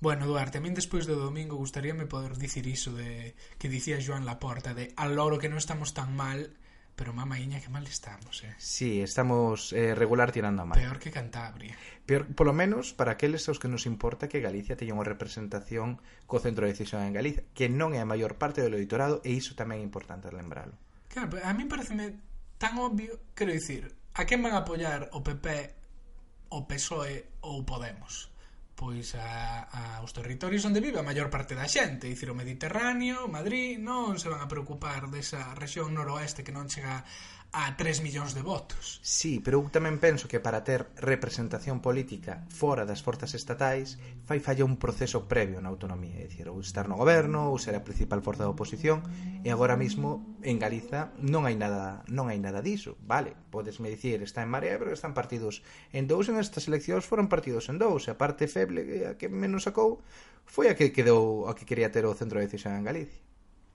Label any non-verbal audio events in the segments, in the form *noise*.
Bueno, Duarte, a min despois do domingo gustaríame poder dicir iso de que dicía Joan Laporta de al loro que non estamos tan mal Pero mamaiña, que mal estamos, eh. Sí, estamos eh, regular tirando a mal. Peor que Cantabria. Peor, polo menos, para aqueles aos que nos importa que Galicia teña unha representación co centro de decisión en Galicia, que non é a maior parte do eleitorado, e iso tamén é importante lembralo. Claro, a mí pareceme tan obvio, quero dicir, a quen van a apoiar o PP, o PSOE ou Podemos? pois a, os territorios onde vive a maior parte da xente, dicir o Mediterráneo, Madrid, non se van a preocupar desa rexión noroeste que non chega a 3 millóns de votos. Sí, pero eu tamén penso que para ter representación política fora das forzas estatais fai falla un proceso previo na autonomía, é dicir, ou estar no goberno, ou ser a principal forza da oposición, e agora mesmo en Galiza non hai nada non hai nada diso, vale? Podes me dicir, está en Marea, pero están partidos en dous en estas eleccións foron partidos en dous, e a parte feble eh, a que menos sacou foi a que quedou a que quería ter o centro de decisión en Galicia.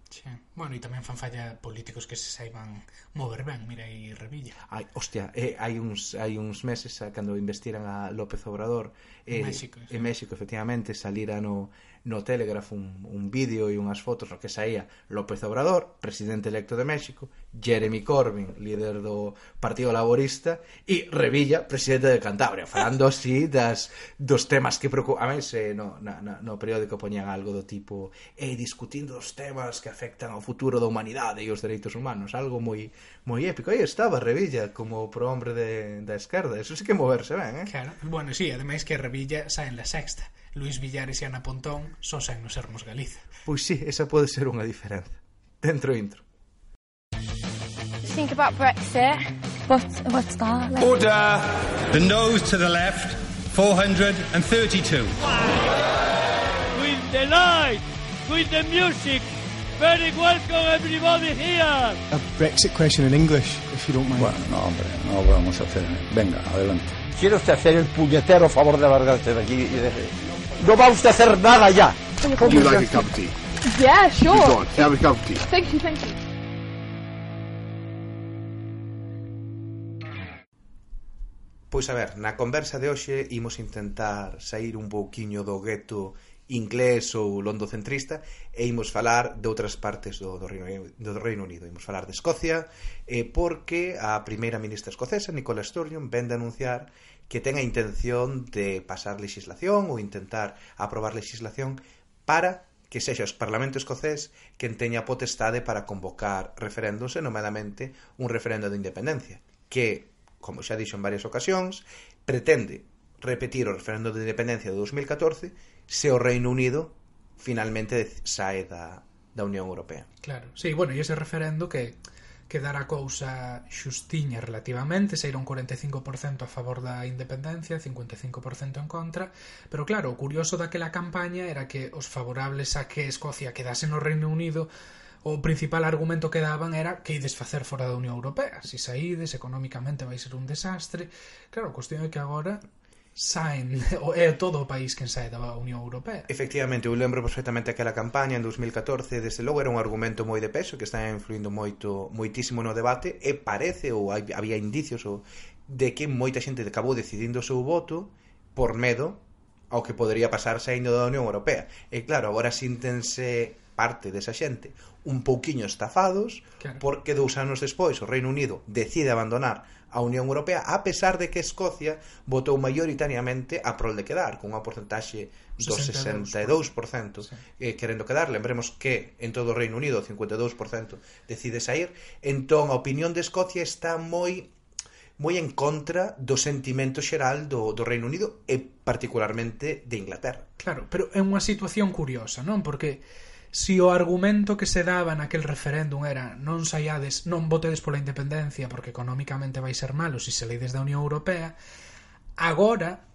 Sí. Bueno, e tamén fan falla políticos que se saiban mover ben, mira aí Revilla. Ai, hostia, eh, hai uns hai uns meses eh, cando investiran a López Obrador eh, México, sí. en México, efectivamente, salira no no Telegraph un, un vídeo e unhas fotos no que saía López Obrador, presidente electo de México, Jeremy Corbyn, líder do Partido Laborista, e Revilla, presidente de Cantabria, falando así das, dos temas que preocupan. eh, no, na, na, no periódico poñían algo do tipo e eh, discutindo os temas que afectan ao futuro da humanidade e os dereitos humanos, algo moi moi épico. Aí estaba Revilla como pro hombre de, da esquerda, eso sí que moverse ben, eh? Claro, bueno, sí, ademais que Revilla sae en la sexta Luis Villares e Ana Pontón son sen nos Sermos Galiza. Pois sí, esa pode ser unha diferenza. Dentro intro. Think about Brexit. What, what's that? Like? Order! The nose to the left, 432. With the light, with the music, very welcome everybody here. A Brexit question in English, if you don't mind. Bueno, no, hombre, no vamos a hacer. Venga, adelante. ¿Quiere usted hacer el puñetero favor de largarse de aquí y de... No va usted a hacer nada ya. Would you like a cup of tea? Yeah, sure. Go on, Have a cup of tea. Thank you, thank you. Pois a ver, na conversa de hoxe imos intentar sair un pouquiño do gueto inglés ou londocentrista e imos falar de outras partes do, do, Reino, do Reino Unido. Imos falar de Escocia, eh, porque a primeira ministra escocesa, Nicola Sturgeon, vende anunciar que ten a intención de pasar legislación ou intentar aprobar legislación para que sexa o Parlamento escocés quen teña potestade para convocar referendos e nomeadamente un referendo de independencia que, como xa dixo en varias ocasións, pretende repetir o referendo de independencia de 2014 se o Reino Unido finalmente sae da, da Unión Europea. Claro, sí, bueno, e ese referendo que quedar a cousa xustiña relativamente, saíron 45% a favor da independencia, 55% en contra, pero claro, o curioso daquela campaña era que os favorables a que Escocia quedase no Reino Unido o principal argumento que daban era que ides facer fora da Unión Europea. Se saídes, economicamente vai ser un desastre. Claro, a cuestión é que agora saen, *laughs* é todo o país que sae da Unión Europea. Efectivamente, eu lembro perfectamente aquela campaña en 2014, desde logo era un argumento moi de peso que está influindo moito moitísimo no debate e parece ou hai, había indicios ou, de que moita xente acabou decidindo o seu voto por medo ao que podería pasar saindo da Unión Europea. E claro, agora síntense parte desa xente un pouquiño estafados claro. porque dous anos despois o Reino Unido decide abandonar a Unión Europea, a pesar de que Escocia votou maioritariamente a prol de quedar, con unha porcentaxe do 62%, 62% sí. eh, querendo quedar. Lembremos que en todo o Reino Unido o 52% decide sair. Entón, a opinión de Escocia está moi moi en contra do sentimento xeral do, do Reino Unido e particularmente de Inglaterra. Claro, pero é unha situación curiosa, non? Porque Si o argumento que se daba naquel referéndum era non saiades, non votedes pola independencia porque economicamente vai ser malo se leides da Unión Europea, agora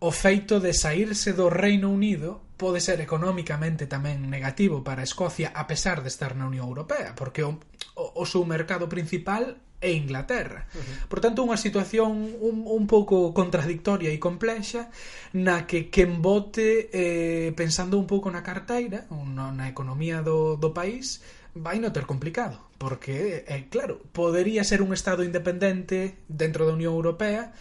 o feito de saírse do Reino Unido pode ser economicamente tamén negativo para Escocia a pesar de estar na Unión Europea, porque o, o, o seu mercado principal e Inglaterra. Uh -huh. Por tanto, unha situación un, un pouco contradictoria e complexa na que quen vote eh, pensando un pouco na carteira, na, na economía do, do país, vai no ter complicado. Porque, eh, claro, podería ser un Estado independente dentro da Unión Europea,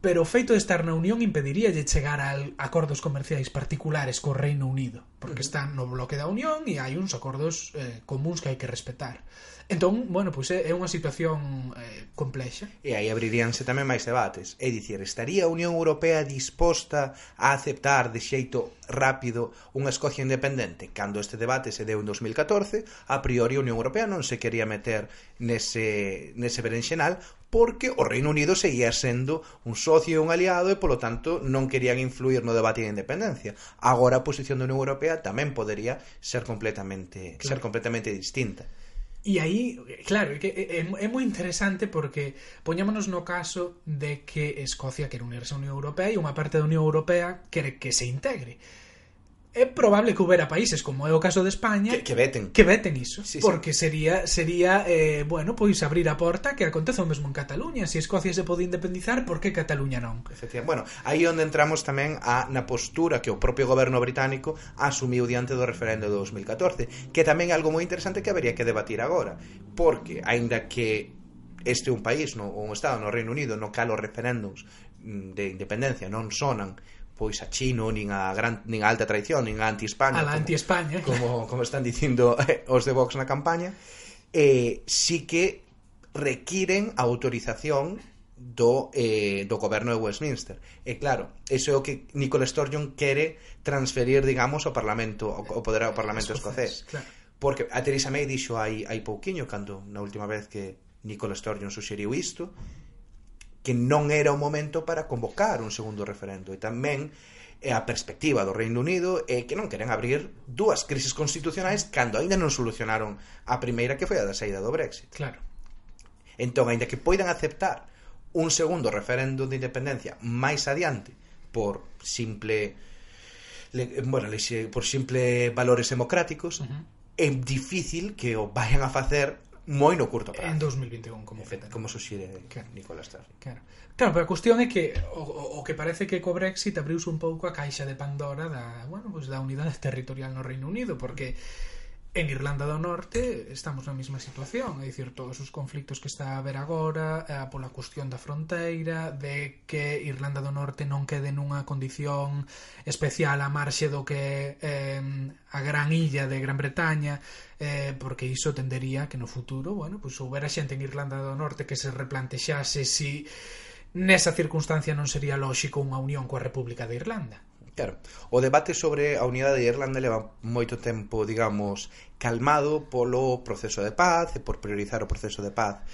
pero o feito de estar na Unión impediríalle chegar a acordos comerciais particulares co Reino Unido, porque uh -huh. está no bloque da Unión e hai uns acordos eh, comuns que hai que respetar. Entón, bueno, pois é, é unha situación eh, complexa. E aí abriríanse tamén máis debates. É dicir, estaría a Unión Europea disposta a aceptar de xeito rápido unha Escocia independente? Cando este debate se deu en 2014, a priori a Unión Europea non se quería meter nese, nese berenxenal porque o Reino Unido seguía sendo un socio e un aliado e, polo tanto, non querían influir no debate de independencia. Agora a posición da Unión Europea tamén podería ser completamente, claro. ser completamente distinta. E aí, claro, é, que é, é moi interesante porque poñámonos no caso de que Escocia quere unirse á Unión Europea e unha parte da Unión Europea quere que se integre é probable que houbera países como é o caso de España que, que veten que veten iso sí, porque sí. sería sería eh, bueno pois abrir a porta que acontece o mesmo en Cataluña se si Escocia se pode independizar por que Cataluña non Efectivamente. bueno aí onde entramos tamén a na postura que o propio goberno británico asumiu diante do referendo de 2014 que tamén é algo moi interesante que habería que debatir agora porque aínda que este é un país no, un estado no Reino Unido no cal os referéndums mm, de independencia non sonan pois a Chino, nin a, gran, nin a alta tradición, nin a anti-España. A anti-España. Como, como están dicindo eh, os de Vox na campaña. Eh, sí que requiren a autorización do, eh, do goberno de Westminster. E claro, eso é o que Nicola Sturgeon quere transferir, digamos, ao Parlamento, ao poder ao Parlamento escocés. Claro. Porque a Theresa May dixo hai, hai pouquiño, cando na última vez que Nicola Sturgeon suxeriu isto, que non era o momento para convocar un segundo referendo e tamén é a perspectiva do Reino Unido é que non queren abrir dúas crisis constitucionais cando aínda non solucionaron a primeira que foi a da saída do Brexit. Claro. Entón, aínda que poidan aceptar un segundo referendo de independencia máis adiante por simple le, bueno, le, por simple valores democráticos, uh -huh. é difícil que o vayan a facer moi no curto prazo. En 2021, como feta. Como suxire claro. Nicolás Tarr. Claro. claro, pero a cuestión é que o, o que parece que co Brexit abriuse un pouco a caixa de Pandora da, bueno, pues da unidade territorial no Reino Unido, porque mm En Irlanda do Norte estamos na mesma situación, é dicir, todos os conflictos que está a haber agora, eh, pola cuestión da fronteira, de que Irlanda do Norte non quede nunha condición especial a marxe do que eh, a gran illa de Gran Bretaña, eh, porque iso tendería que no futuro, bueno, pois pues, houbera xente en Irlanda do Norte que se replantexase si nesa circunstancia non sería lóxico unha unión coa República de Irlanda. Claro, o debate sobre a unidade de Irlanda leva moito tempo, digamos, calmado polo proceso de paz e por priorizar o proceso de paz,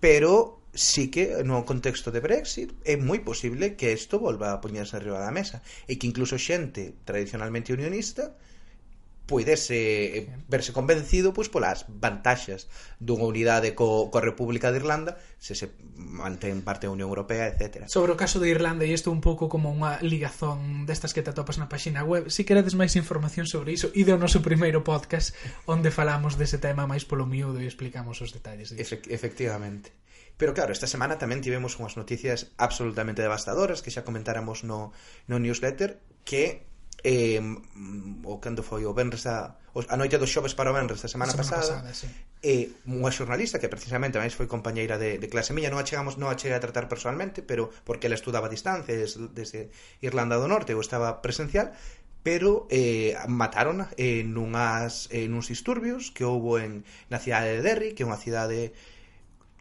pero sí que no contexto de Brexit é moi posible que isto volva a poñerse arriba da mesa e que incluso xente tradicionalmente unionista poidese eh, verse convencido pois polas vantaxes dunha unidade co, co República de Irlanda se se mantén parte da Unión Europea, etc. Sobre o caso de Irlanda e isto un pouco como unha ligazón destas que te atopas na páxina web se si queredes máis información sobre iso ide ao noso primeiro podcast onde falamos dese tema máis polo miúdo e explicamos os detalles disso. Efe efectivamente Pero claro, esta semana tamén tivemos unhas noticias absolutamente devastadoras que xa comentáramos no, no newsletter que eh, o cando foi o Benres a, a noite dos xoves para o Benres da semana, semana pasada, pasada sí. eh, unha xornalista que precisamente máis foi compañeira de, de clase miña non a chegamos non a cheguei a tratar personalmente pero porque ela estudaba a distancia desde, desde Irlanda do Norte ou estaba presencial pero eh, mataron en, eh, unhas, en eh, uns disturbios que houbo en, na cidade de Derry, que é unha cidade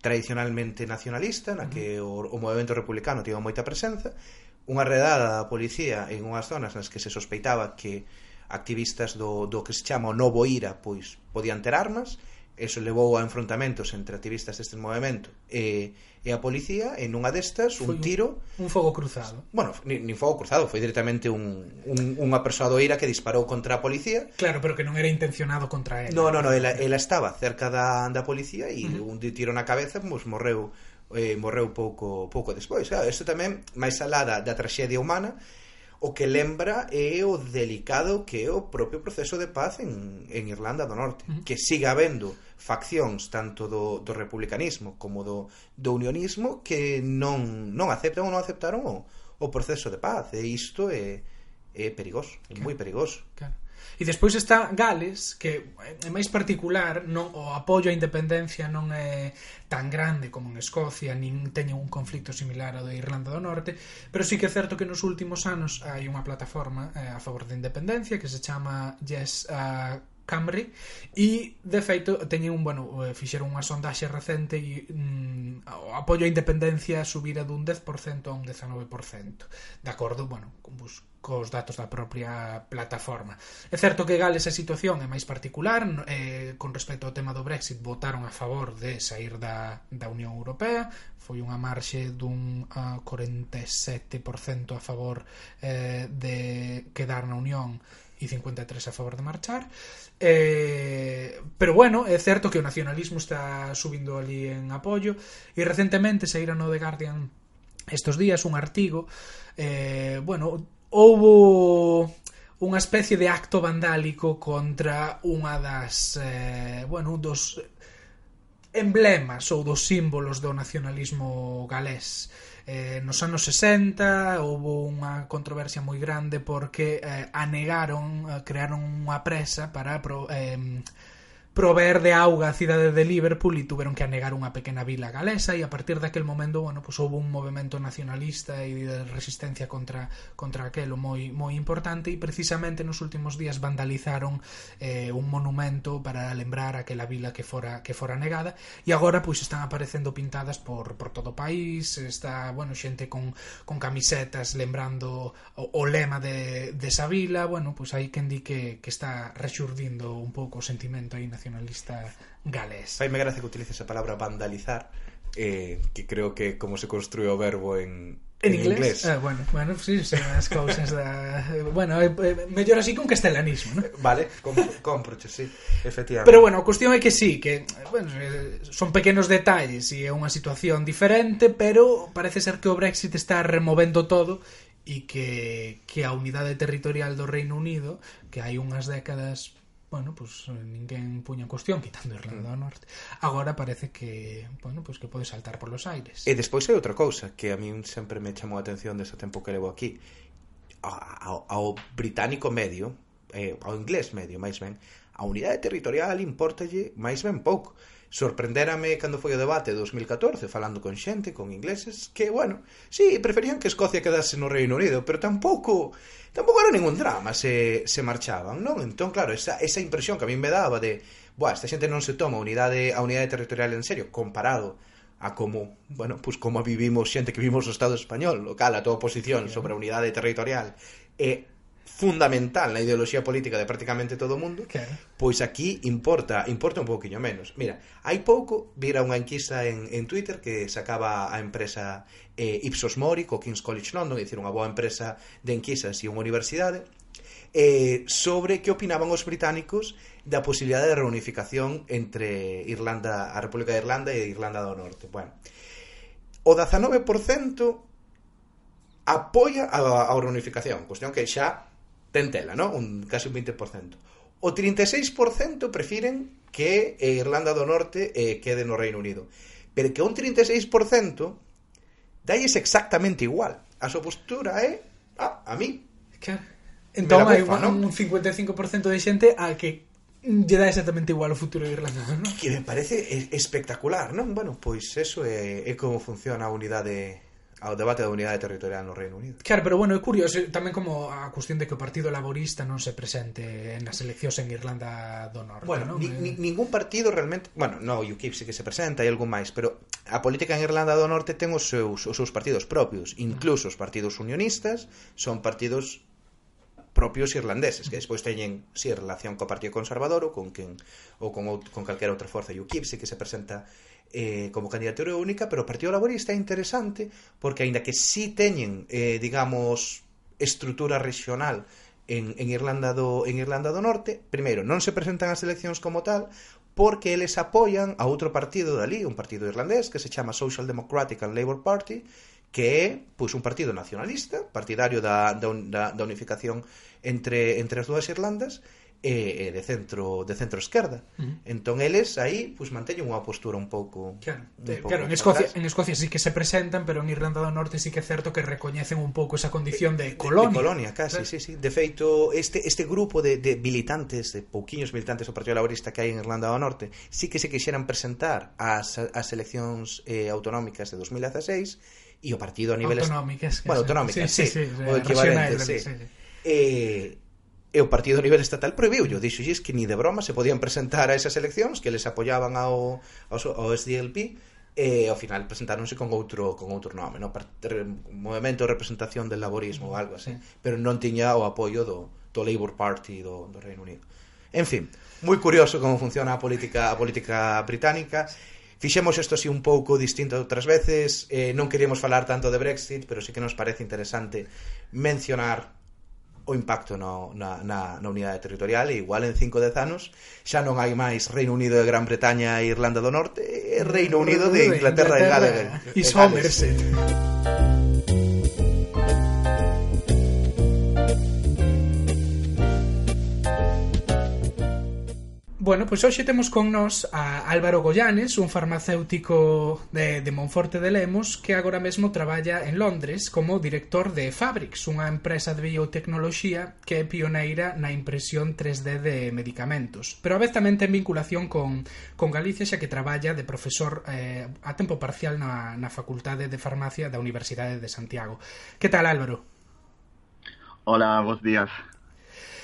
tradicionalmente nacionalista, na que o, o movimento republicano tivo moita presenza, unha redada da policía en unhas zonas nas que se sospeitaba que activistas do, do que se chama o novo IRA pois podían ter armas. Eso levou a enfrontamentos entre activistas deste movimento e, e a policía en unha destas un, un tiro. un fogo cruzado. Bueno, nin, nin fogo cruzado foi directamente un, un, unha persoa do Ira que disparou contra a policía. Claro, pero que non era intencionado contra ela. No, no, no, ela, ela estaba cerca da, da policía e uh -huh. un tiro na cabeza pues, morreu eh, morreu pouco pouco despois. Claro, isto tamén, máis alá da, da traxedia humana, o que lembra é o delicado que é o propio proceso de paz en, en Irlanda do Norte, uh -huh. que siga habendo faccións tanto do, do republicanismo como do, do unionismo que non, non aceptan ou non aceptaron o, o proceso de paz. E isto é, é perigoso, é claro. moi perigoso. Claro. E despois está Gales, que é máis particular, non o apoio á independencia non é tan grande como en Escocia, nin teñen un conflicto similar ao de Irlanda do Norte, pero sí que é certo que nos últimos anos hai unha plataforma eh, a favor da independencia que se chama Yes a uh, Camry e de feito teñen un, bueno, eh, fixeron unha sondaxe recente e mm, o apoio á independencia subira dun 10% a un 19% de acordo, bueno, con pues, cos datos da propia plataforma. É certo que Gales a situación é máis particular, eh, con respecto ao tema do Brexit votaron a favor de sair da, da Unión Europea, foi unha marxe dun ah, uh, 47% a favor eh, de quedar na Unión e 53 a favor de marchar. Eh, pero bueno, é certo que o nacionalismo está subindo ali en apoio e recentemente saíra no The Guardian estos días un artigo eh, bueno, houbo unha especie de acto vandálico contra unha das, eh, bueno, dos emblemas ou dos símbolos do nacionalismo galés. Eh, nos anos 60 houve unha controversia moi grande porque eh, anegaron, eh, crearon unha presa para pro, eh, prover de auga a cidade de Liverpool e tiveron que anegar unha pequena vila galesa e a partir daquel momento, bueno, pues, houve un movimento nacionalista e de resistencia contra, contra aquelo moi, moi importante e precisamente nos últimos días vandalizaron eh, un monumento para lembrar aquela vila que fora que fora negada e agora pois pues, están aparecendo pintadas por, por todo o país está, bueno, xente con, con camisetas lembrando o, o lema de, desa esa vila, bueno, pois pues, hai quen di que, que está rexurdindo un pouco o sentimento aí nacional nacionalista galés. Vai me gracia que utilices a palabra vandalizar, eh, que creo que como se construiu o verbo en, En inglés? inglés. Ah, bueno, bueno, sí, son as cousas da... Eh, bueno, eh, eh, mellor así que un castelanismo, ¿no? Eh, vale, comproche, sí, efectivamente. Pero bueno, a cuestión é que sí, que bueno, son pequenos detalles e é unha situación diferente, pero parece ser que o Brexit está removendo todo e que, que a unidade territorial do Reino Unido, que hai unhas décadas bueno, pues eh, ninguén puña en cuestión quitando Irlanda do Norte. Agora parece que, bueno, pues que pode saltar polos aires. E despois hai outra cousa que a min sempre me chamou a atención dese tempo que levo aquí. Ao, ao británico medio, eh, ao inglés medio, máis ben, a unidade territorial importalle máis ben pouco. Sorprendérame cando foi o debate de 2014 falando con xente, con ingleses, que, bueno, sí, preferían que Escocia quedase no Reino Unido, pero tampouco tampouco era ningún drama se, se marchaban, non? Entón, claro, esa, esa impresión que a mí me daba de Buah, esta xente non se toma a unidade, a unidade territorial en serio comparado a como, bueno, pues como vivimos xente que vivimos o Estado español, local, a toda oposición sobre a unidade territorial e fundamental na ideoloxía política de prácticamente todo o mundo, claro. pois aquí importa, importa un pouquiño menos. Mira, hai pouco vira unha enquisa en, en Twitter que sacaba a empresa eh, Ipsos Mori co King's College London, é dicir, unha boa empresa de enquisas e unha universidade, eh, sobre que opinaban os británicos da posibilidade de reunificación entre Irlanda, a República de Irlanda e Irlanda do Norte. Bueno, o 19% apoia a, a reunificación, cuestión que xa ten tela, ¿no? Un, casi un 20%. O 36% prefiren que eh, Irlanda do Norte eh, quede no Reino Unido. Pero que un 36% dalles exactamente igual. A súa postura é, eh? ah, a mí. Claro. Entón, hai ¿no? un 55% de xente a que lle dá exactamente igual o futuro de Irlanda, ¿no? Que me parece espectacular, non? Bueno, pois eso é, é como funciona a unidade ao debate da unidade territorial no Reino Unido. Claro, pero bueno, é curioso eh, tamén como a cuestión de que o Partido Laborista non se presente nas eleccións en Irlanda do Norte. Bueno, non? Ni, eh, ni, ningún partido realmente... Bueno, no, UKIP sí que se presenta e algún máis, pero a política en Irlanda do Norte ten os seus, os seus partidos propios, ah. incluso os partidos unionistas son partidos propios irlandeses, que despois teñen si sí, relación co Partido Conservador ou con quen ou con, con calquera outra forza. UKIP sí que se presenta eh, como candidatura única, pero o Partido Laborista é interesante porque, aínda que sí teñen, eh, digamos, estrutura regional en, en, Irlanda do, en Irlanda do Norte, primeiro, non se presentan as eleccións como tal, porque eles apoian a outro partido dali, un partido irlandés que se chama Social Democratic and Labour Party, que é pois, un partido nacionalista, partidario da, da, da unificación entre, entre as dúas Irlandas, e, e de centro de centro esquerda. Uh -huh. Entón eles aí pois pues, manteñen unha postura un pouco Claro, un pouco claro en Escocia, atrás. en Escocia sí que se presentan, pero en Irlanda do Norte sí que é certo que recoñecen un pouco esa condición de colonia. De, de colonia, casi, claro. sí, sí. De feito, este este grupo de de militantes, de pouquiños militantes do Partido Laborista que hai en Irlanda do Norte, sí que se quixeran presentar ás as eleccións eh, autonómicas de 2016 e o partido a nivel autonómicas, bueno, autonómicas, sí, sí, sí, sí, sí o equivalente, sí. sí. sí. Eh, E o partido a nivel estatal proibiu, dixo es que ni de broma se podían presentar a esas eleccións que les apoyaban ao, ao, ao SDLP e ao final presentáronse con outro con outro nome, no movemento de Representación del Laborismo ou algo así, pero non tiña o apoio do, do Labour Party do, do Reino Unido. En fin, moi curioso como funciona a política a política británica. Fixemos isto así un pouco distinto outras veces, eh, non queríamos falar tanto de Brexit, pero sí que nos parece interesante mencionar o impacto no, na, na, na unidade territorial e igual en 5 ou 10 anos xa non hai máis Reino Unido de Gran Bretaña e Irlanda do Norte e Reino Unido de Inglaterra, e Gales. E Somerset. Gales. Bueno, pois hoxe temos con nós a Álvaro Goyanes, un farmacéutico de, de Monforte de Lemos que agora mesmo traballa en Londres como director de Fabrics, unha empresa de biotecnoloxía que é pioneira na impresión 3D de medicamentos. Pero a vez tamén ten vinculación con, con Galicia xa que traballa de profesor eh, a tempo parcial na, na Facultade de Farmacia da Universidade de Santiago. Que tal, Álvaro? Hola, bons días.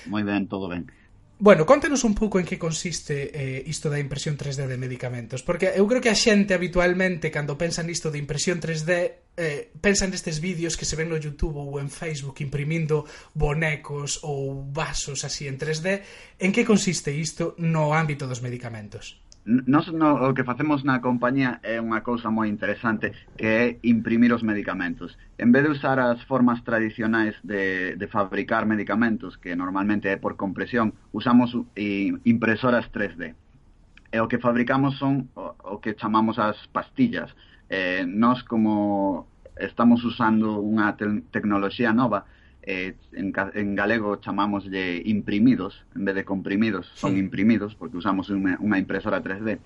Moi ben, todo ben. Bueno, contanos un pouco en que consiste eh, isto da impresión 3D de medicamentos, porque eu creo que a xente habitualmente cando pensa nisto de impresión 3D eh, pensa nestes vídeos que se ven no Youtube ou en Facebook imprimindo bonecos ou vasos así en 3D. En que consiste isto no ámbito dos medicamentos? Nos no, o que facemos na compañía é unha cousa moi interesante que é imprimir os medicamentos. En vez de usar as formas tradicionais de, de fabricar medicamentos, que normalmente é por compresión, usamos impresoras 3D. E o que fabricamos son o, o que chamamos as pastillas. Eh, nos como estamos usando unha te tecnoloxía nova, eh, en, en galego chamamos de imprimidos, en vez de comprimidos, son sí. imprimidos, porque usamos unha, unha impresora 3D.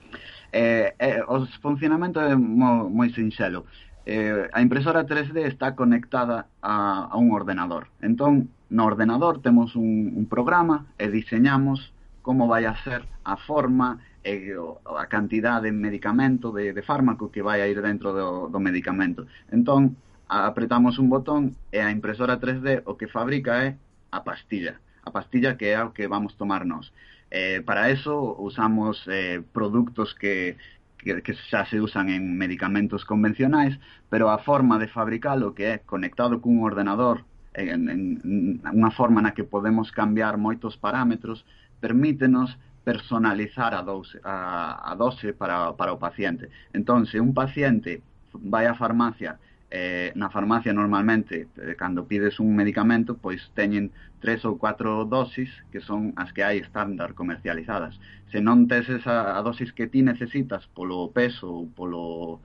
Eh, eh, o funcionamento é mo, moi sinxelo. Eh, a impresora 3D está conectada a, a un ordenador. Entón, no ordenador temos un, un programa e diseñamos como vai a ser a forma e a cantidad de medicamento, de, de fármaco que vai a ir dentro do, do medicamento. Entón, apretamos un botón e a impresora 3D o que fabrica é a pastilla, a pastilla que é o que vamos tomarnos. Eh, para eso usamos eh, produtos que, que, que xa se usan en medicamentos convencionais, pero a forma de fabricalo que é conectado cun ordenador en, en, unha forma na que podemos cambiar moitos parámetros, permítenos personalizar a dose, a, a dose para, para o paciente. Entón, se un paciente vai á farmacia eh, na farmacia normalmente eh, cando pides un medicamento pois teñen tres ou cuatro dosis que son as que hai estándar comercializadas. Se non tes esa a dosis que ti necesitas polo peso ou polo,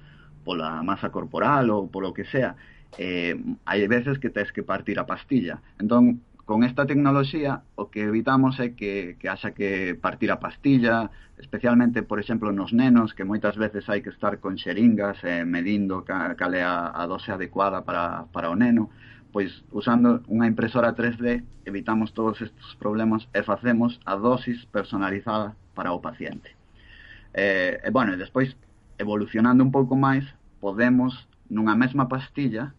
pola masa corporal ou polo que sea eh, hai veces que tes que partir a pastilla. Entón con esta tecnoloxía o que evitamos é que, que haxa que partir a pastilla, especialmente, por exemplo, nos nenos, que moitas veces hai que estar con xeringas eh, medindo cal é a, a dose adecuada para, para o neno, pois usando unha impresora 3D evitamos todos estes problemas e facemos a dosis personalizada para o paciente. Eh, e, bueno, e despois, evolucionando un pouco máis, podemos, nunha mesma pastilla,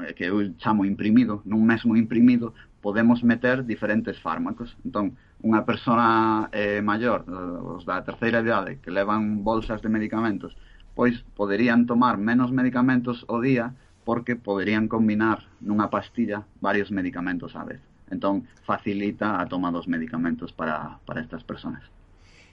eh, que eu chamo imprimido, nun mesmo imprimido, podemos meter diferentes fármacos. Entón, unha persona eh, maior, eh, os da terceira idade, que levan bolsas de medicamentos, pois poderían tomar menos medicamentos o día porque poderían combinar nunha pastilla varios medicamentos á vez. Entón, facilita a toma dos medicamentos para, para estas persoas.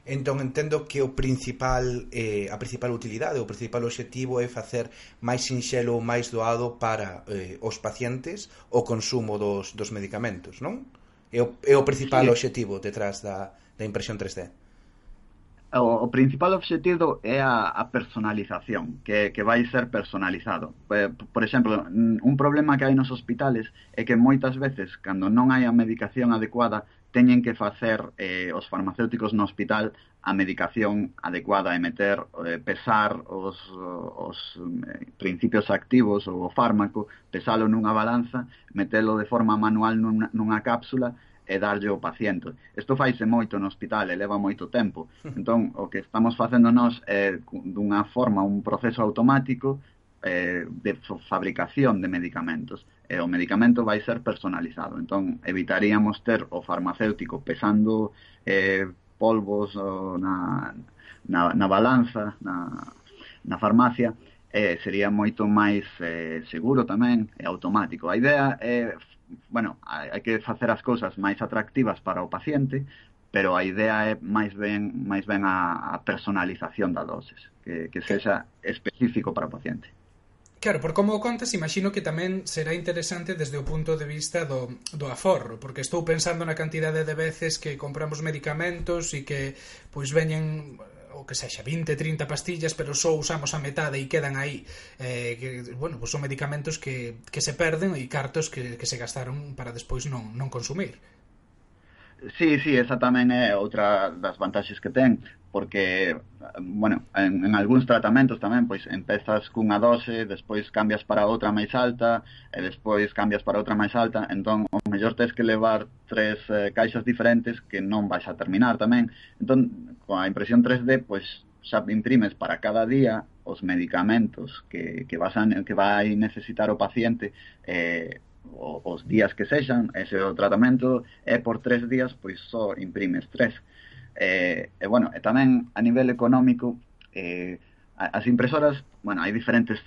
Entón entendo que o principal eh, a principal utilidade, o principal obxectivo é facer máis sinxelo ou máis doado para eh, os pacientes o consumo dos, dos medicamentos, non? É o, é o principal sí. obxectivo detrás da, da impresión 3D. O, o principal obxectivo é a, a personalización, que, que vai ser personalizado. Por, por exemplo, un problema que hai nos hospitales é que moitas veces, cando non hai a medicación adecuada, teñen que facer eh, os farmacéuticos no hospital a medicación adecuada e meter eh, pesar os, os eh, principios activos ou o fármaco, pesalo nunha balanza, metelo de forma manual nunha, nunha cápsula e darlle ao paciente. Isto faise moito no hospital, eleva moito tempo. *laughs* Entón, o que estamos facendo nós é dunha forma un proceso automático eh, de fabricación de medicamentos e o medicamento vai ser personalizado. Entón, evitaríamos ter o farmacéutico pesando eh, polvos na, na, na balanza, na, na farmacia, eh, sería moito máis eh, seguro tamén e automático. A idea é, bueno, hai que facer as cousas máis atractivas para o paciente, pero a idea é máis ben máis ben a, a personalización das doses, que, que sexa específico para o paciente. Claro, por como o contas, imagino que tamén será interesante desde o punto de vista do, do aforro, porque estou pensando na cantidade de veces que compramos medicamentos e que pois veñen o que sexa, 20, 30 pastillas, pero só usamos a metade e quedan aí. Eh, que, bueno, pois son medicamentos que, que se perden e cartos que, que se gastaron para despois non, non consumir. Sí, sí, esa tamén é outra das vantaxes que ten, porque, bueno, en, en algúns tratamentos tamén, pois empezas cunha dose, despois cambias para outra máis alta, eh, e despois cambias para outra máis alta, entón, o mellor tens que levar tres eh, caixas diferentes que non vais a terminar tamén. Entón, coa impresión 3D, pois xa imprimes para cada día os medicamentos que, que, vas a, que vai necesitar o paciente, eh, os días que sexan, ese o tratamento é por tres días, pois só imprimes tres. E, e bueno, e tamén a nivel económico, eh, as impresoras, bueno, hai diferentes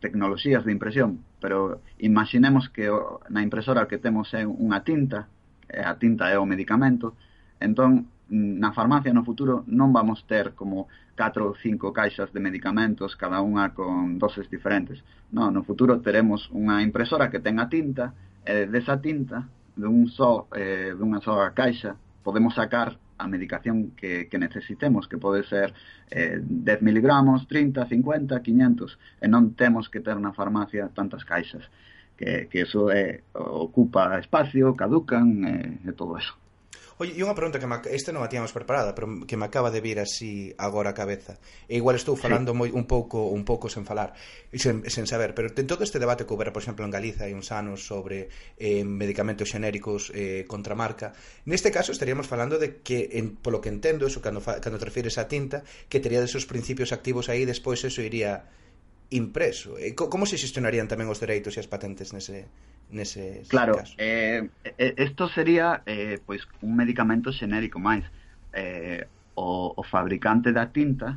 tecnoloxías de impresión, pero imaginemos que o, na impresora que temos é unha tinta, e a tinta é o medicamento, entón Mm, na farmacia no futuro non vamos ter como 4 ou 5 caixas de medicamentos cada unha con doses diferentes. No, no futuro teremos unha impresora que tenga tinta e desa tinta dun só, eh, dunha soa caixa podemos sacar a medicación que, que necesitemos, que pode ser eh, 10 miligramos, 30, 50, 500, e non temos que ter na farmacia tantas caixas, que, que eso eh, ocupa espacio, caducan eh, e todo eso. Oye, e unha pregunta que me, esta non a tiamos preparada, pero que me acaba de vir así agora a cabeza. E igual estou falando sí. moi un pouco un pouco sen falar, sen, sen saber, pero ten todo este debate que houbera, por exemplo, en Galiza hai uns anos sobre eh, medicamentos xenéricos eh, contra marca. Neste caso estaríamos falando de que, en, polo que entendo, eso, cando, fa, cando te refires a tinta, que tería desos principios activos aí, despois eso iría impreso. E co como se xestionarían tamén os dereitos e as patentes nese nese Claro, caso? eh, eh isto sería eh pois un medicamento xenérico máis. Eh o, o fabricante da tinta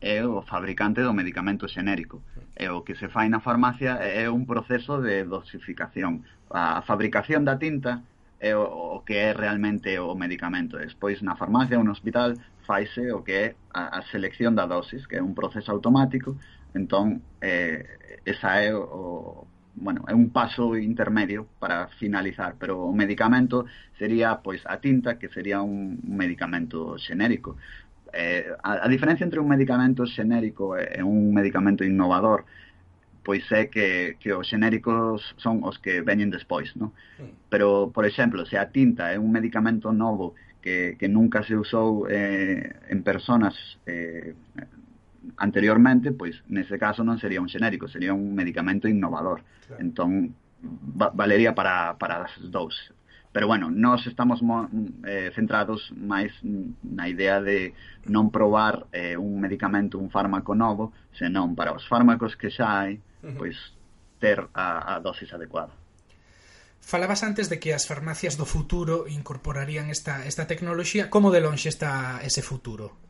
é o fabricante do medicamento xenérico. E o que se fai na farmacia é un proceso de dosificación. A fabricación da tinta é o, o que é realmente o medicamento. Despois, na farmacia ou no hospital, faise o que é a, a selección da dosis, que é un proceso automático Entón, eh, esa é o, bueno, é un paso intermedio para finalizar, pero o medicamento sería pois a tinta, que sería un medicamento xenérico. Eh, a, a diferencia entre un medicamento xenérico e un medicamento innovador pois é que, que os xenéricos son os que veñen despois, non? Pero, por exemplo, se a tinta é un medicamento novo que, que nunca se usou eh, en personas eh, anteriormente, pois nese caso non sería un xenérico, sería un medicamento innovador. Claro. Entón va, valería para para as dous. Pero bueno, nós estamos mo, eh, centrados máis na idea de non probar eh, un medicamento, un fármaco novo, senón para os fármacos que xa hai, pois ter a, a dosis adecuada. Falabas antes de que as farmacias do futuro incorporarían esta, esta tecnoloxía. Como de lonxe está ese futuro?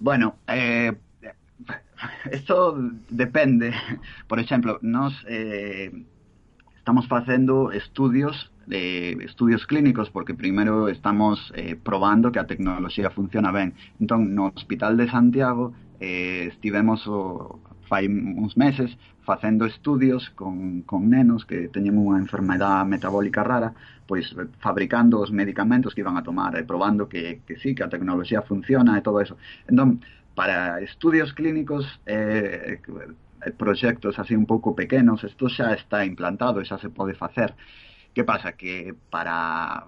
Bueno, eh, esto depende. Por exemplo, nós eh, estamos facendo estudios de estudios clínicos porque primeiro estamos eh, probando que a tecnoloxía funciona ben. Entón, no Hospital de Santiago eh, estivemos o, oh, fai uns meses facendo estudios con, con nenos que teñen unha enfermedade metabólica rara pois fabricando os medicamentos que iban a tomar e probando que, que sí, que a tecnoloxía funciona e todo eso. Entón, para estudios clínicos eh, proxectos así un pouco pequenos, isto xa está implantado, xa se pode facer. Que pasa? Que para,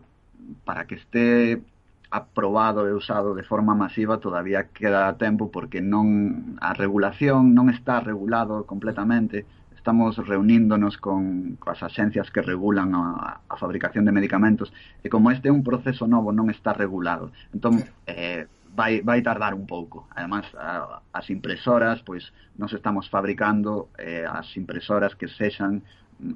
para que este aprobado e usado de forma masiva todavía queda tempo porque non a regulación non está regulado completamente estamos reuníndonos con, coas axencias que regulan a, a fabricación de medicamentos e como este é un proceso novo non está regulado entón eh, vai, vai tardar un pouco. Además, a, as impresoras, pois nos estamos fabricando eh, as impresoras que sexan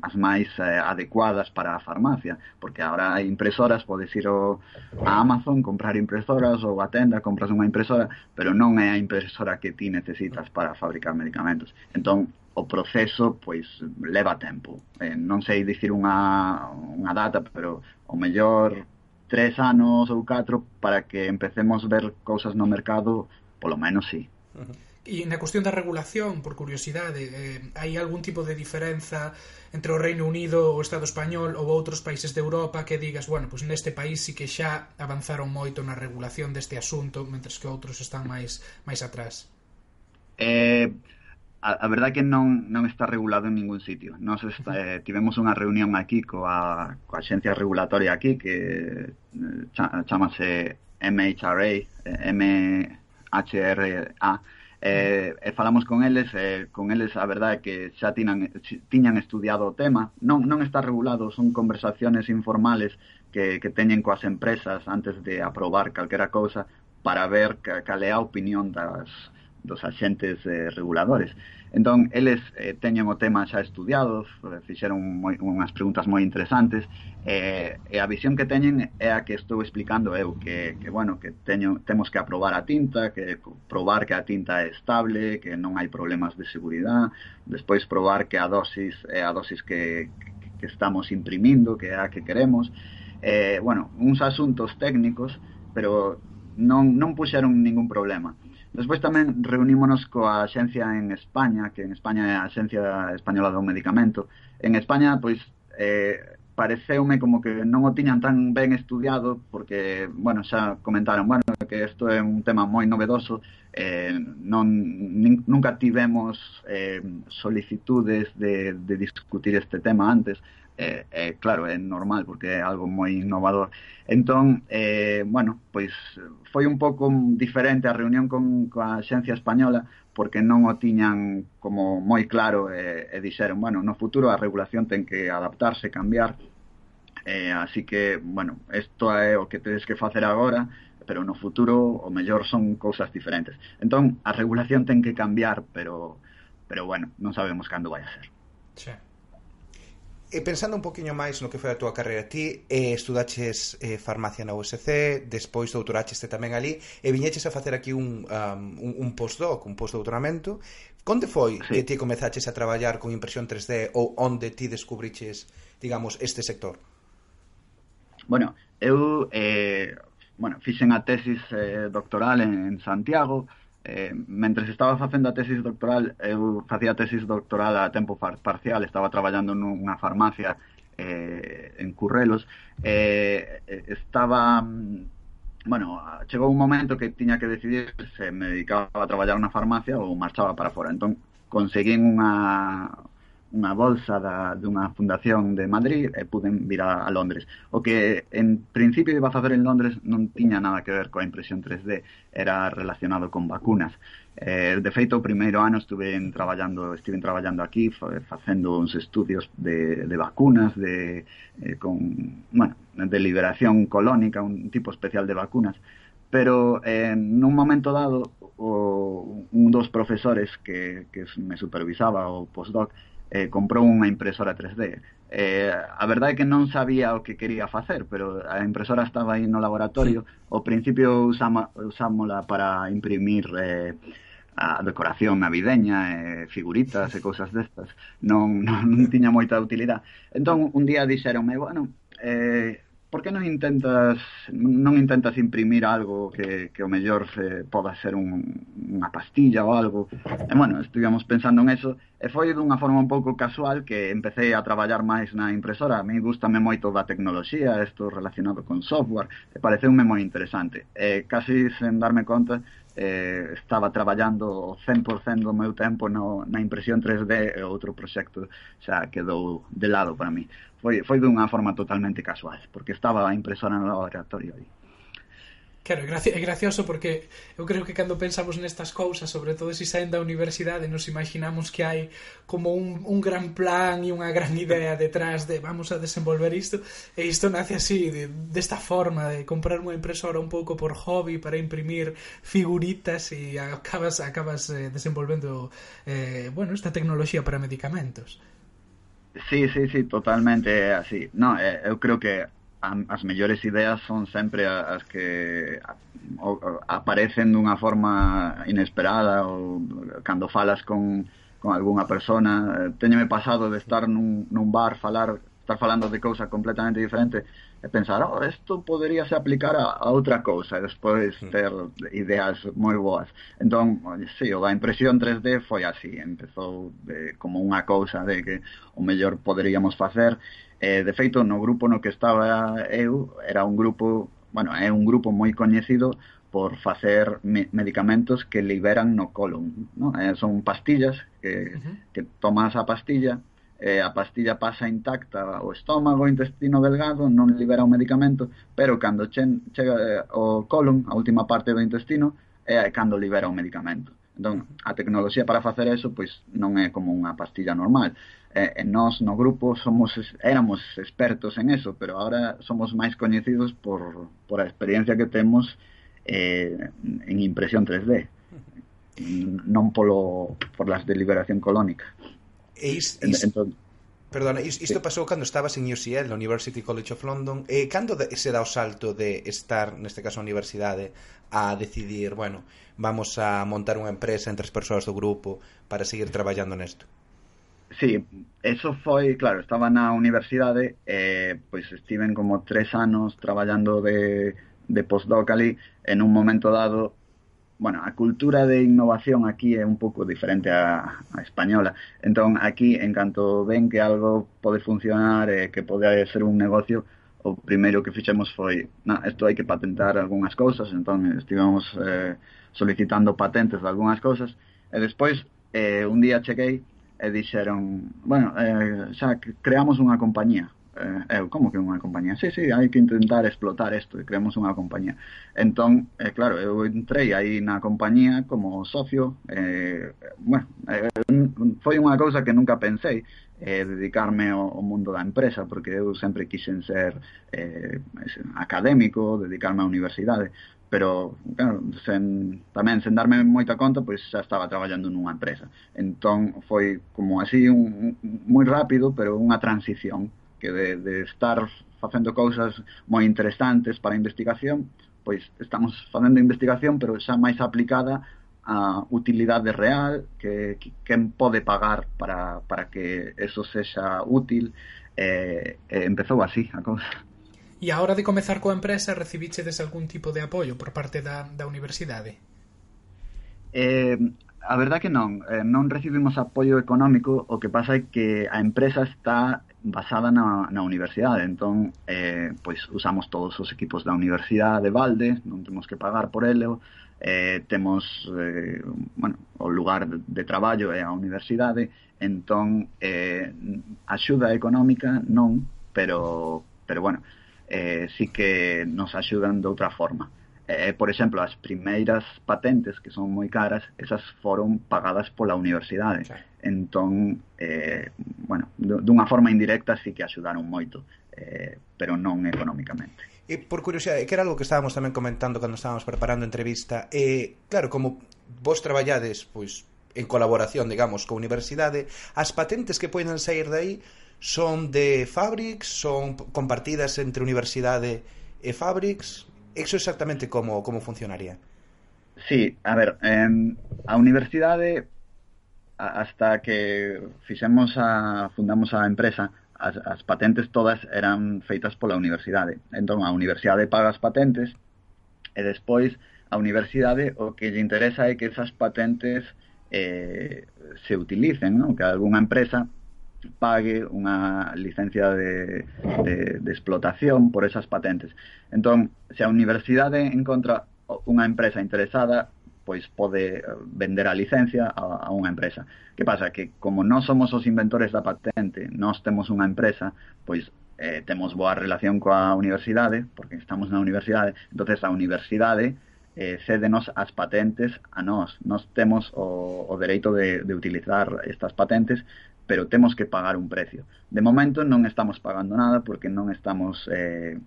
as máis eh, adecuadas para a farmacia, porque agora hai impresoras, podes ir ao, a Amazon, comprar impresoras ou a tenda, compras unha impresora, pero non é a impresora que ti necesitas para fabricar medicamentos. Entón, o proceso pois leva tempo. Eh, non sei dicir unha, unha data, pero o mellor tres anos ou catro para que empecemos a ver cousas no mercado, polo menos sí. Uh -huh. E na cuestión da regulación, por curiosidade, eh, hai algún tipo de diferenza entre o Reino Unido, o Estado Español ou outros países de Europa que digas, bueno, pois neste país sí que xa avanzaron moito na regulación deste asunto, mentres que outros están máis máis atrás? Eh, a, a verdade que non, non está regulado en ningún sitio. Nos está, eh, tivemos unha reunión aquí coa, coa xencia regulatoria aquí que eh, chamase MHRA, eh, MHRA, eh, e falamos con eles, eh, con eles a verdade que xa tinan, tiñan estudiado o tema, non, non está regulado, son conversaciones informales que, que teñen coas empresas antes de aprobar calquera cousa para ver cal é a opinión das, dos axentes eh, reguladores. Entón, eles eh, teñen o tema xa estudiado, eh, fixeron moi, unhas preguntas moi interesantes, eh, e a visión que teñen é a que estou explicando eu, que, que bueno, que teño, temos que aprobar a tinta, que probar que a tinta é estable, que non hai problemas de seguridade, despois probar que a dosis é a dosis que, que estamos imprimindo, que é a que queremos, eh, bueno, uns asuntos técnicos, pero non, non puxeron ningún problema Despois tamén reunímonos coa Axencia en España, que en España é a Axencia Española do Medicamento. En España, pois, eh, pareceume como que non o tiñan tan ben estudiado, porque, bueno, xa comentaron, bueno, que isto é un tema moi novedoso, eh, non, nin, nunca tivemos eh, solicitudes de, de discutir este tema antes, eh, eh, claro, é normal porque é algo moi innovador. Entón, eh, bueno, pois foi un pouco diferente a reunión con, con a Xencia Española porque non o tiñan como moi claro e, eh, e dixeron, bueno, no futuro a regulación ten que adaptarse, cambiar, eh, así que, bueno, isto é o que tedes que facer agora, pero no futuro o mellor son cousas diferentes. Entón, a regulación ten que cambiar, pero pero bueno, non sabemos cando vai a ser. Sí. E pensando un poquinho máis no que foi a túa carreira, ti eh, estudaches eh, farmacia na USC, despois doutoracheste tamén ali, e viñeches a facer aquí un, um, un, un postdoc, un postdoutoramento. Conde foi sí. que ti comezaches a traballar con impresión 3D ou onde ti descubriches, digamos, este sector? Bueno, eu eh, bueno, fixen a tesis eh, doctoral en, en Santiago, eh, mentres estaba facendo a tesis doctoral eu facía a tesis doctoral a tempo parcial estaba traballando nunha farmacia eh, en Currelos eh, estaba bueno, chegou un momento que tiña que decidir se me dedicaba a traballar na farmacia ou marchaba para fora entón conseguín unha unha bolsa da, dunha fundación de Madrid e puden vir a, a Londres. O que en principio iba a facer en Londres non tiña nada que ver coa impresión 3D, era relacionado con vacunas. Eh, de feito, o primeiro ano estuve traballando, estive traballando aquí facendo uns estudios de, de vacunas, de, eh, con, bueno, de liberación colónica, un tipo especial de vacunas, pero eh, nun momento dado o, un dos profesores que, que me supervisaba o postdoc eh, comprou unha impresora 3D. Eh, a verdade é que non sabía o que quería facer, pero a impresora estaba aí no laboratorio. Ao principio usama, usámola para imprimir eh, a decoración navideña, eh, figuritas e cousas destas. Non, non, *laughs* non tiña moita utilidade. Entón, un día dixeronme, bueno, eh, por que non intentas non intentas imprimir algo que, que o mellor se, poda ser un, unha pastilla ou algo? E bueno, estuvimos pensando en eso e foi dunha forma un pouco casual que empecé a traballar máis na impresora. A mí gustame moito da tecnoloxía isto relacionado con software e pareceume moi interesante. E casi sen darme conta eh, estaba traballando o 100% do meu tempo no, na impresión 3D e outro proxecto xa quedou de lado para mí. Foi, foi dunha forma totalmente casual, porque estaba a impresora no laboratorio aí. Claro, é, é gracioso porque eu creo que cando pensamos nestas cousas, sobre todo se saen da universidade, nos imaginamos que hai como un, un gran plan e unha gran idea detrás de vamos a desenvolver isto, e isto nace así, de, desta forma, de comprar unha impresora un pouco por hobby para imprimir figuritas e acabas acabas eh, desenvolvendo eh, bueno, esta tecnoloxía para medicamentos. Sí, sí, sí, totalmente así. No, eh, eu creo que as mellores ideas son sempre as que aparecen dunha forma inesperada ou cando falas con, con algunha persona. Eh, Teñeme pasado de estar nun, nun bar falar estar falando de cousas completamente diferentes e pensar, oh, isto poderíase aplicar a, a outra cousa e despois hmm. ter ideas moi boas. Entón, si, sí, a impresión 3D foi así. Empezou de, como unha cousa de que o mellor poderíamos facer. Eh, de feito, no grupo no que estaba eu, era un grupo, bueno, é un grupo moi coñecido por facer me medicamentos que liberan no colon, ¿no? Eh, son pastillas que, uh -huh. que tomas a pastilla, eh, a pastilla pasa intacta o estómago, o intestino delgado, non libera o medicamento, pero cando chen, chega eh, o colon, a última parte do intestino, é eh, cando libera o medicamento. Entón, a tecnoloxía para facer eso pois non é como unha pastilla normal. Eh, e nós no grupo somos éramos expertos en eso, pero agora somos máis coñecidos por, por a experiencia que temos eh, en impresión 3D, non polo por las de liberación colónica. E is, is, entón, Perdona, isto pasou cando estabas en UCL, na University College of London, e cando se dá o salto de estar, neste caso, a universidade, a decidir, bueno, vamos a montar unha empresa entre as persoas do grupo para seguir traballando nesto? Sí, eso foi, claro, estaba na universidade, eh, pois estiven como tres anos traballando de, de postdoc ali, en un momento dado bueno, a cultura de innovación aquí é un pouco diferente a, a española. Entón, aquí, en canto ven que algo pode funcionar e eh, que pode ser un negocio, o primeiro que fixemos foi, na, isto hai que patentar algunhas cousas, entón estivemos eh, solicitando patentes de algunhas cousas, e despois, eh, un día cheguei e dixeron, bueno, eh, xa creamos unha compañía, eh, eu, como que unha compañía? Sí, sí, hai que intentar explotar isto e creamos unha compañía. Entón, eh, claro, eu entrei aí na compañía como socio, eh, bueno, eh, foi unha cousa que nunca pensei, eh, dedicarme ao, ao mundo da empresa, porque eu sempre quixen ser eh, académico, dedicarme á universidade, pero claro, sen, tamén sen darme moita conta, pois xa estaba traballando nunha empresa. Entón foi como así un, un moi rápido, pero unha transición que de, de estar facendo cousas moi interesantes para a investigación, pois estamos facendo investigación, pero xa máis aplicada a utilidade real, que, que quen pode pagar para, para que eso sexa útil, e, e empezou así a cousa. E a hora de comezar coa empresa, recibichedes algún tipo de apoio por parte da, da universidade? Eh, a verdad que non, eh, non recibimos apoio económico, o que pasa é que a empresa está basada na, na universidade. Entón eh, pois usamos todos os equipos da universidade de Valde, non temos que pagar por ele eh, temos eh, bueno, o lugar de, de traballo é a universidade. Entón eh, axuda económica non pero pero bueno eh, sí que nos axudan de outra forma. Eh, eh, por exemplo, as primeiras patentes que son moi caras, esas foron pagadas pola universidade. Claro. Entón, eh, bueno, dunha forma indirecta sí que axudaron moito, eh, pero non económicamente. E por curiosidade, que era algo que estábamos tamén comentando cando estábamos preparando a entrevista, eh, claro, como vos traballades pois en colaboración, digamos, coa universidade, as patentes que poden sair de aí son de Fabrics, son compartidas entre universidade e Fabrics, Eso exactamente como, como funcionaría? Sí, a ver, eh, a universidade hasta que fixemos a fundamos a empresa, as, as patentes todas eran feitas pola universidade. Entón a universidade paga as patentes e despois a universidade o que lle interesa é que esas patentes eh, se utilicen, non? que algunha empresa pague unha licencia de, de, de explotación por esas patentes. Entón, se a universidade encontra unha empresa interesada, pois pode eh, vender a licencia a, a unha empresa. Que pasa? Que como non somos os inventores da patente, nós temos unha empresa, pois eh, temos boa relación coa universidade, porque estamos na universidade, entonces a universidade eh, cédenos as patentes a nós. Nós temos o, o dereito de, de utilizar estas patentes pero temos que pagar un precio. De momento non estamos pagando nada porque non estamos eh,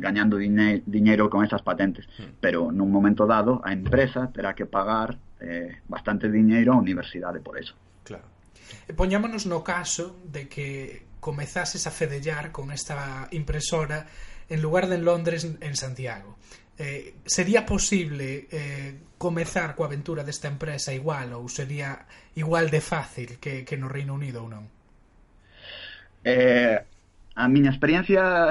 gañando diñeiro con esas patentes, hmm. pero nun momento dado a empresa terá que pagar eh, bastante diñeiro á universidade por eso. Claro. E poñámonos no caso de que comezases a fedellar con esta impresora en lugar de en Londres, en Santiago. Eh, sería posible eh, comezar coa aventura desta empresa igual ou sería igual de fácil que, que no Reino Unido ou non? Eh, a miña experiencia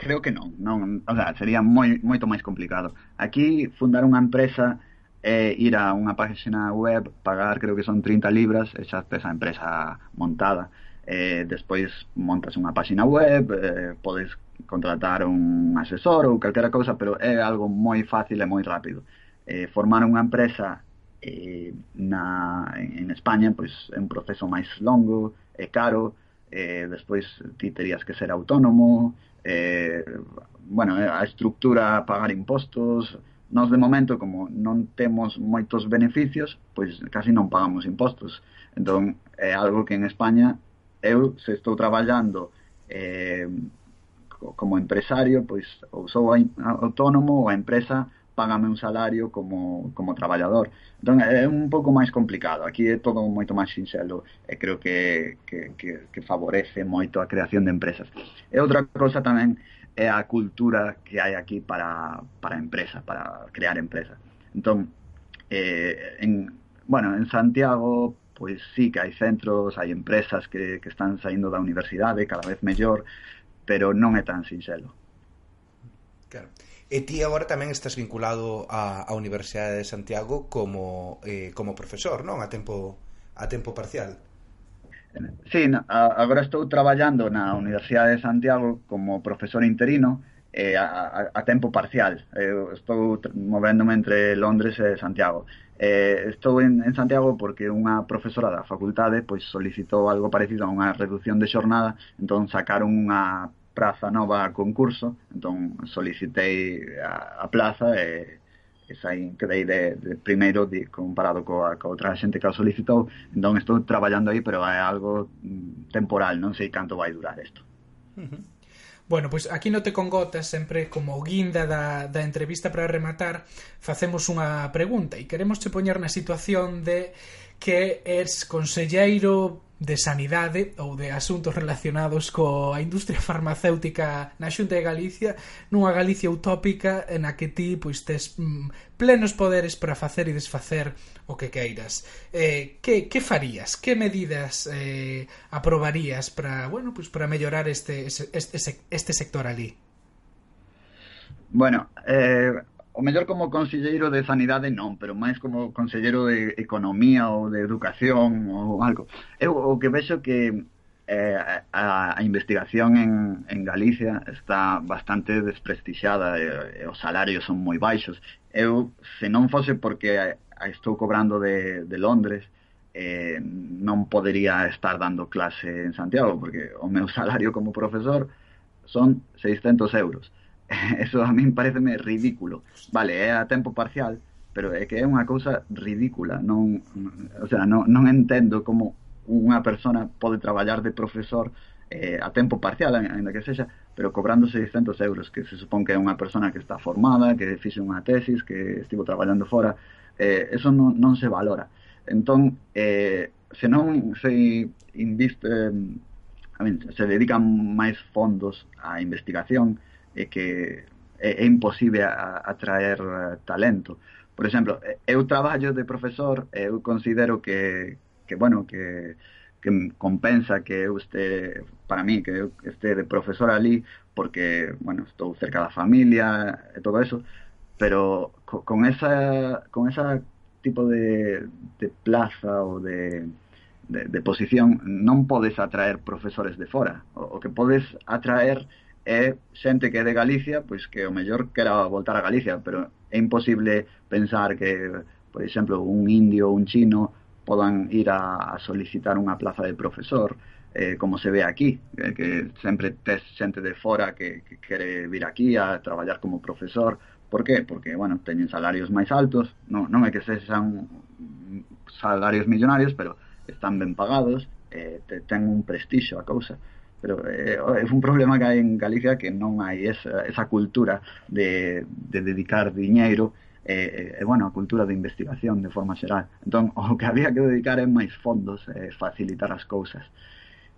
creo que non, non o sea, sería moi, moito máis complicado. Aquí fundar unha empresa e ir a unha página web, pagar creo que son 30 libras, e xa tes a empresa montada. Eh, despois montas unha página web, eh, podes contratar un asesor ou calquera cousa, pero é algo moi fácil e moi rápido eh, formar unha empresa eh, na, en, en España pois é un proceso máis longo e caro eh, despois ti terías que ser autónomo eh, bueno, eh, a estructura pagar impostos. Nós de momento como non temos moitos beneficios pois casi non pagamos impostos. Entón é algo que en España eu se estou traballando eh, como empresario pois ou sou autónomo ou a empresa págame un salario como, como traballador. Entón, é un pouco máis complicado. Aquí é todo moito máis sinxelo e creo que, que, que, que favorece moito a creación de empresas. E outra cosa tamén é a cultura que hai aquí para, para empresas, para crear empresas. Entón, eh, en, bueno, en Santiago pois sí que hai centros, hai empresas que, que están saindo da universidade cada vez mellor, pero non é tan sinxelo. Claro. E ti agora tamén estás vinculado á, á Universidade de Santiago como, eh, como profesor, non? A tempo, a tempo parcial. Sí, no, agora estou traballando na Universidade de Santiago como profesor interino eh, a, a, a tempo parcial. Eu estou movéndome entre Londres e Santiago. Eh, estou en, en Santiago porque unha profesora da facultade pois solicitou algo parecido a unha reducción de xornada, entón sacaron unha praza nova a concurso, entón solicitei a, a plaza e, e saí, quedei de, de primeiro de, comparado coa, coa outra xente que o solicitou, entón estou traballando aí, pero é algo mm, temporal, non sei canto vai durar isto. Uh -huh. Bueno, pois aquí no te congotas sempre como guinda da, da entrevista para rematar facemos unha pregunta e queremos che poñer na situación de que es conselleiro de sanidade ou de asuntos relacionados coa industria farmacéutica na Xunta de Galicia, nunha Galicia utópica na que ti pois tes mm, plenos poderes para facer e desfacer o que queiras. Eh, que, que farías? Que medidas eh, aprobarías para, bueno, pois para mellorar este, este, este sector ali? Bueno, eh, o mellor como conselleiro de Sanidade non, pero máis como conselleiro de Economía ou de Educación ou algo. Eu o que vexo que eh, a, a investigación en, en Galicia está bastante desprestixiada e, e os salarios son moi baixos. Eu, se non fose porque a, a estou cobrando de, de Londres, eh, non podería estar dando clase en Santiago, porque o meu *laughs* salario como profesor son 600 euros *laughs* eso a min pareceme ridículo. Vale, é a tempo parcial, pero é que é unha cousa ridícula, non, o sea, non, non entendo como unha persona pode traballar de profesor eh, a tempo parcial, ainda que sexa, pero cobrando 600 euros, que se supón que é unha persona que está formada, que fixe unha tesis, que estivo traballando fora, eh, eso non, non se valora. Entón, eh, se non se inviste, eh, a min, se dedican máis fondos á investigación, e que é, é imposible atraer eh, talento. Por exemplo, eh, eu traballo de profesor, eu considero que, que bueno, que, que compensa que eu este, para mí, que eu este de profesor ali, porque, bueno, estou cerca da familia e todo eso, pero co, con esa con esa tipo de, de plaza ou de, de, de posición non podes atraer profesores de fora, o, o que podes atraer é xente que é de Galicia, pois que o mellor quera voltar a Galicia, pero é imposible pensar que, por exemplo, un indio ou un chino podan ir a, a solicitar unha plaza de profesor, eh, como se ve aquí, eh, que sempre tes xente de fora que, que quere vir aquí a traballar como profesor. Por qué? Porque, bueno, teñen salarios máis altos, non, non é que sexan salarios millonarios, pero están ben pagados, eh, te, ten un prestixo a causa pero eh, é un problema que hai en Galicia que non hai esa, esa cultura de, de dedicar diñeiro e, eh, e, eh, bueno, a cultura de investigación de forma xeral. Entón, *laughs* o que había que dedicar é máis fondos eh, facilitar as cousas.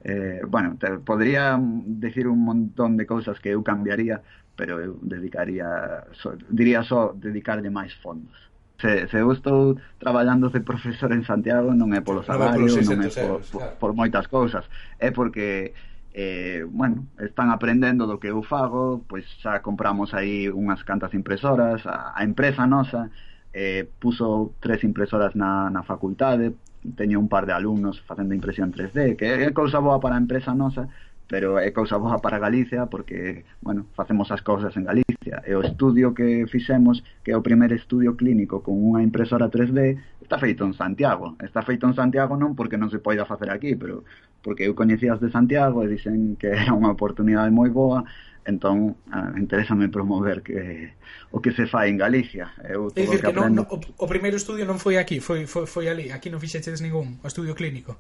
Eh, bueno, te, podría decir un montón de cousas que eu cambiaría, pero eu dedicaría, so, diría só dedicarlle máis fondos. Se, se eu estou traballando de profesor en Santiago non é polo salario, non é, non é por, por, por moitas cousas, é porque eh, bueno, están aprendendo do que eu fago, pois xa compramos aí unhas cantas impresoras, a, a empresa nosa eh, puso tres impresoras na, na facultade, teño un par de alumnos facendo impresión 3D, que é cousa boa para a empresa nosa, pero é cousa boa para Galicia porque, bueno, facemos as cousas en Galicia. E o estudio que fixemos, que é o primeiro estudio clínico con unha impresora 3D, está feito en Santiago. Está feito en Santiago non porque non se poida facer aquí, pero porque eu coñecías de Santiago e dicen que *laughs* era unha oportunidade moi boa, entón ah, interésame promover que o que se fai en Galicia. Eu é dicir, que, que non, no, o, o primeiro estudio non foi aquí, foi, foi, foi ali, aquí non fixeches ningún, o estudio clínico.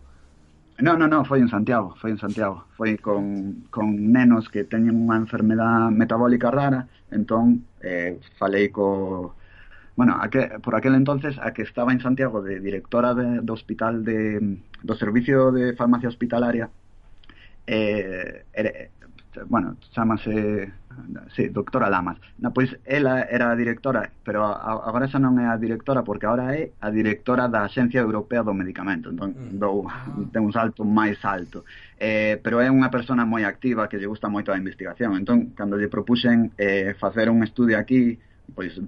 Non, non, non, foi en Santiago, foi en Santiago. Foi con, con nenos que teñen unha enfermedad metabólica rara, entón eh, falei co... Bueno, a que, por aquel entonces a que estaba en Santiago de directora de, do hospital de, do servicio de farmacia hospitalaria eh, bueno, chamase sí, doctora Lamas. Na, pois ela era a directora, pero agora xa non é a directora porque agora é a directora da Axencia Europea do Medicamento. Entón, mm. dou, ten un salto máis alto. Eh, pero é unha persona moi activa que lle gusta moito a investigación. Entón, cando lle propuxen eh, facer un estudio aquí pois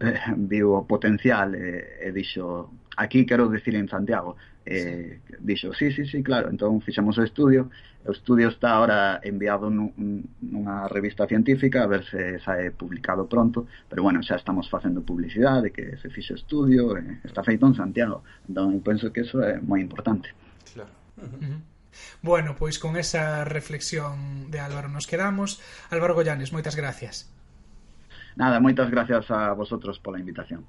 viu o potencial e, e dixo aquí quero decir en Santiago eh, sí. dixo, sí, sí, sí, claro entón fixemos o estudio o estudio está ahora enviado nun, nunha revista científica a ver se sae publicado pronto pero bueno, xa estamos facendo publicidade que se fixo estudio eh, está feito en Santiago entón penso que eso é moi importante claro uh -huh. Bueno, pois con esa reflexión de Álvaro nos quedamos. Álvaro Goyanes, moitas gracias. Nada, moitas gracias a vosotros pola invitación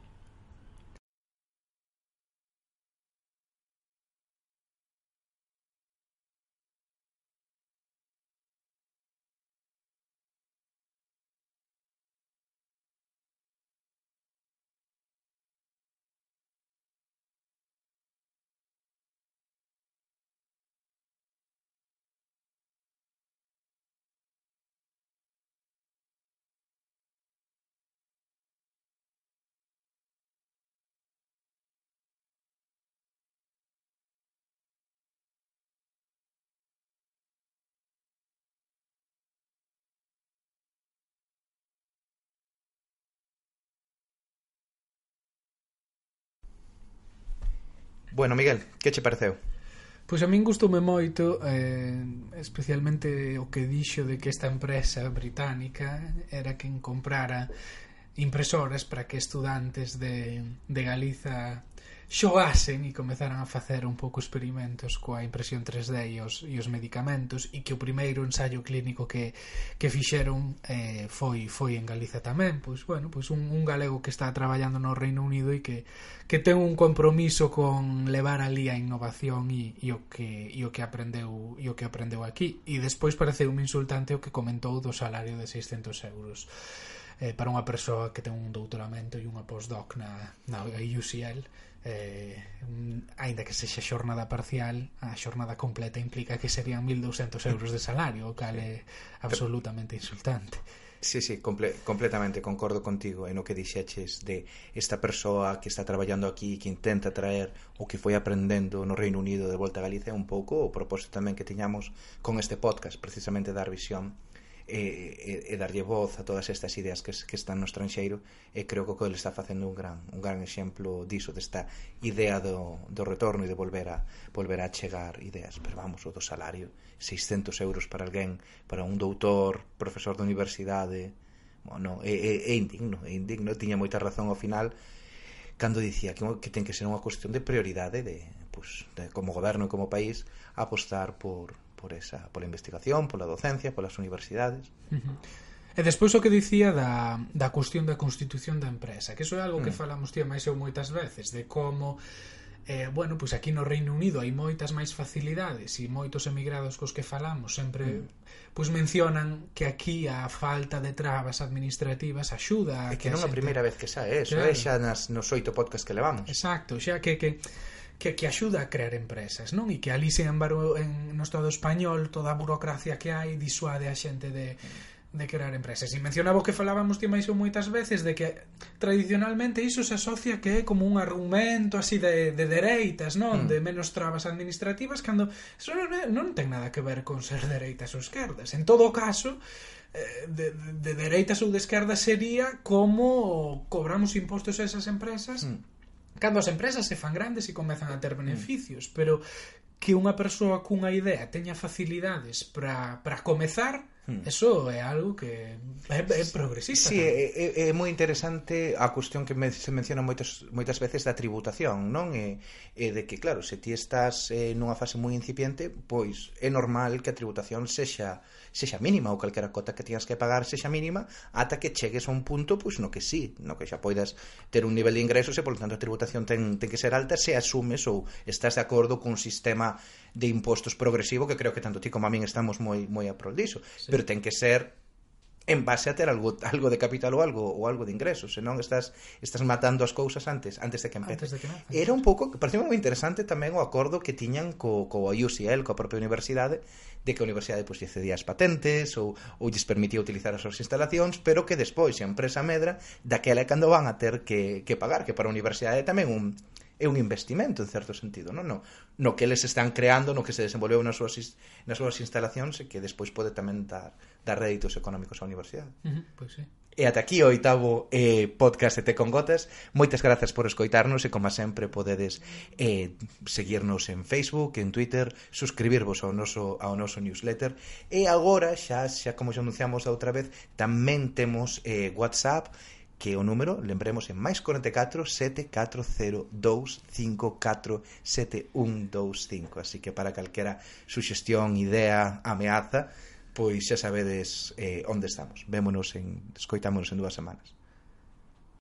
Bueno, Miguel, que che pareceu? Pois a min gustoume moito, eh, especialmente o que dixo de que esta empresa británica era quen comprara impresoras para que estudantes de, de Galiza xogasen e comezaran a facer un pouco experimentos coa impresión 3D e os, e os medicamentos e que o primeiro ensaio clínico que, que fixeron eh, foi foi en Galiza tamén. Pois, bueno, pois un, un galego que está traballando no Reino Unido e que, que ten un compromiso con levar ali a innovación e, e, o, que, e o que aprendeu e o que aprendeu aquí. E despois pareceu un insultante o que comentou do salario de 600 euros eh, para unha persoa que ten un doutoramento e unha postdoc na, na UCL eh, aínda que sexa xornada parcial a xornada completa implica que serían 1200 euros de salario o cal é absolutamente insultante. Sí, sí, comple completamente concordo contigo en o que dixeches de esta persoa que está traballando aquí que intenta traer o que foi aprendendo no Reino Unido de volta a Galicia un pouco o propósito tamén que tiñamos con este podcast precisamente dar visión e, e, e darlle voz a todas estas ideas que, que están no estranxeiro e creo que o Coel está facendo un gran un gran exemplo diso desta idea do, do retorno e de volver a volver a chegar ideas. Pero vamos, o do salario 600 euros para alguén para un doutor, profesor de universidade bueno, é, é, é indigno é indigno, tiña moita razón ao final cando dicía que, que ten que ser unha cuestión de prioridade de, pues, de como goberno e como país apostar por, por esa pola investigación, pola docencia, polas universidades. Uh -huh. E despois o que dicía da, da cuestión da constitución da empresa, que iso é algo que mm. falamos ti máis eu moitas veces, de como eh, bueno, pois aquí no Reino Unido hai moitas máis facilidades e moitos emigrados cos que falamos sempre mm. pois mencionan que aquí a falta de trabas administrativas axuda a é que, que non a xente... primeira vez que xa é, eso claro. é xa nas, nos oito podcast que levamos exacto, xa que, que que, que axuda a crear empresas, non? E que ali, sen embargo, en, no Estado español, toda a burocracia que hai disuade a xente de, de crear empresas. E mencionaba que falábamos ti máis ou moitas veces de que tradicionalmente iso se asocia que é como un argumento así de, de dereitas, non? Mm. De menos trabas administrativas, cando eso non, non ten nada que ver con ser dereitas ou esquerdas. En todo caso, eh, de, de, de dereitas ou de esquerdas sería como cobramos impostos a esas empresas mm Cando as empresas se fan grandes e comezan a ter mm. beneficios, mm. pero que unha persoa cunha idea teña facilidades para comezar Hmm. Eso é algo que é, é progresista. Sí, é, é, é moi interesante a cuestión que me, se menciona moitas, moitas veces da tributación, non? E, e de que, claro, se ti estás eh, nunha fase moi incipiente, pois é normal que a tributación sexa sexa mínima ou calquera cota que teñas que pagar sexa mínima ata que chegues a un punto pois no que sí, no que xa poidas ter un nivel de ingresos e, por tanto, a tributación ten, ten que ser alta se asumes ou estás de acordo cun sistema de impostos progresivo que creo que tanto ti como a min estamos moi moi a prol diso, sí. pero ten que ser en base a ter algo algo de capital ou algo ou algo de ingresos, senón estás estás matando as cousas antes antes de que empece. De que nada, Era un pouco, parecía moi interesante tamén o acordo que tiñan co co UCL, coa propia universidade, de que a universidade pois lle cedía as patentes ou ou lles permitía utilizar as súas instalacións, pero que despois a empresa medra daquela é cando van a ter que que pagar, que para a universidade tamén un é un investimento en certo sentido, non? No, no que eles están creando, no que se desenvolveu nas súas, nas súas instalacións e que despois pode tamén dar, dar réditos económicos á universidade. Uh -huh, pois sí. E ata aquí o oitavo eh, podcast de Te con Gotas. Moitas grazas por escoitarnos e, como sempre, podedes eh, seguirnos en Facebook, en Twitter, suscribirvos ao noso, ao noso newsletter. E agora, xa, xa como xa anunciamos a outra vez, tamén temos eh, WhatsApp que o número, lembremos, en máis 44 7402547125. Así que para calquera suxestión, idea, ameaza, pois xa sabedes eh, onde estamos. Vémonos en, escoitámonos en dúas semanas.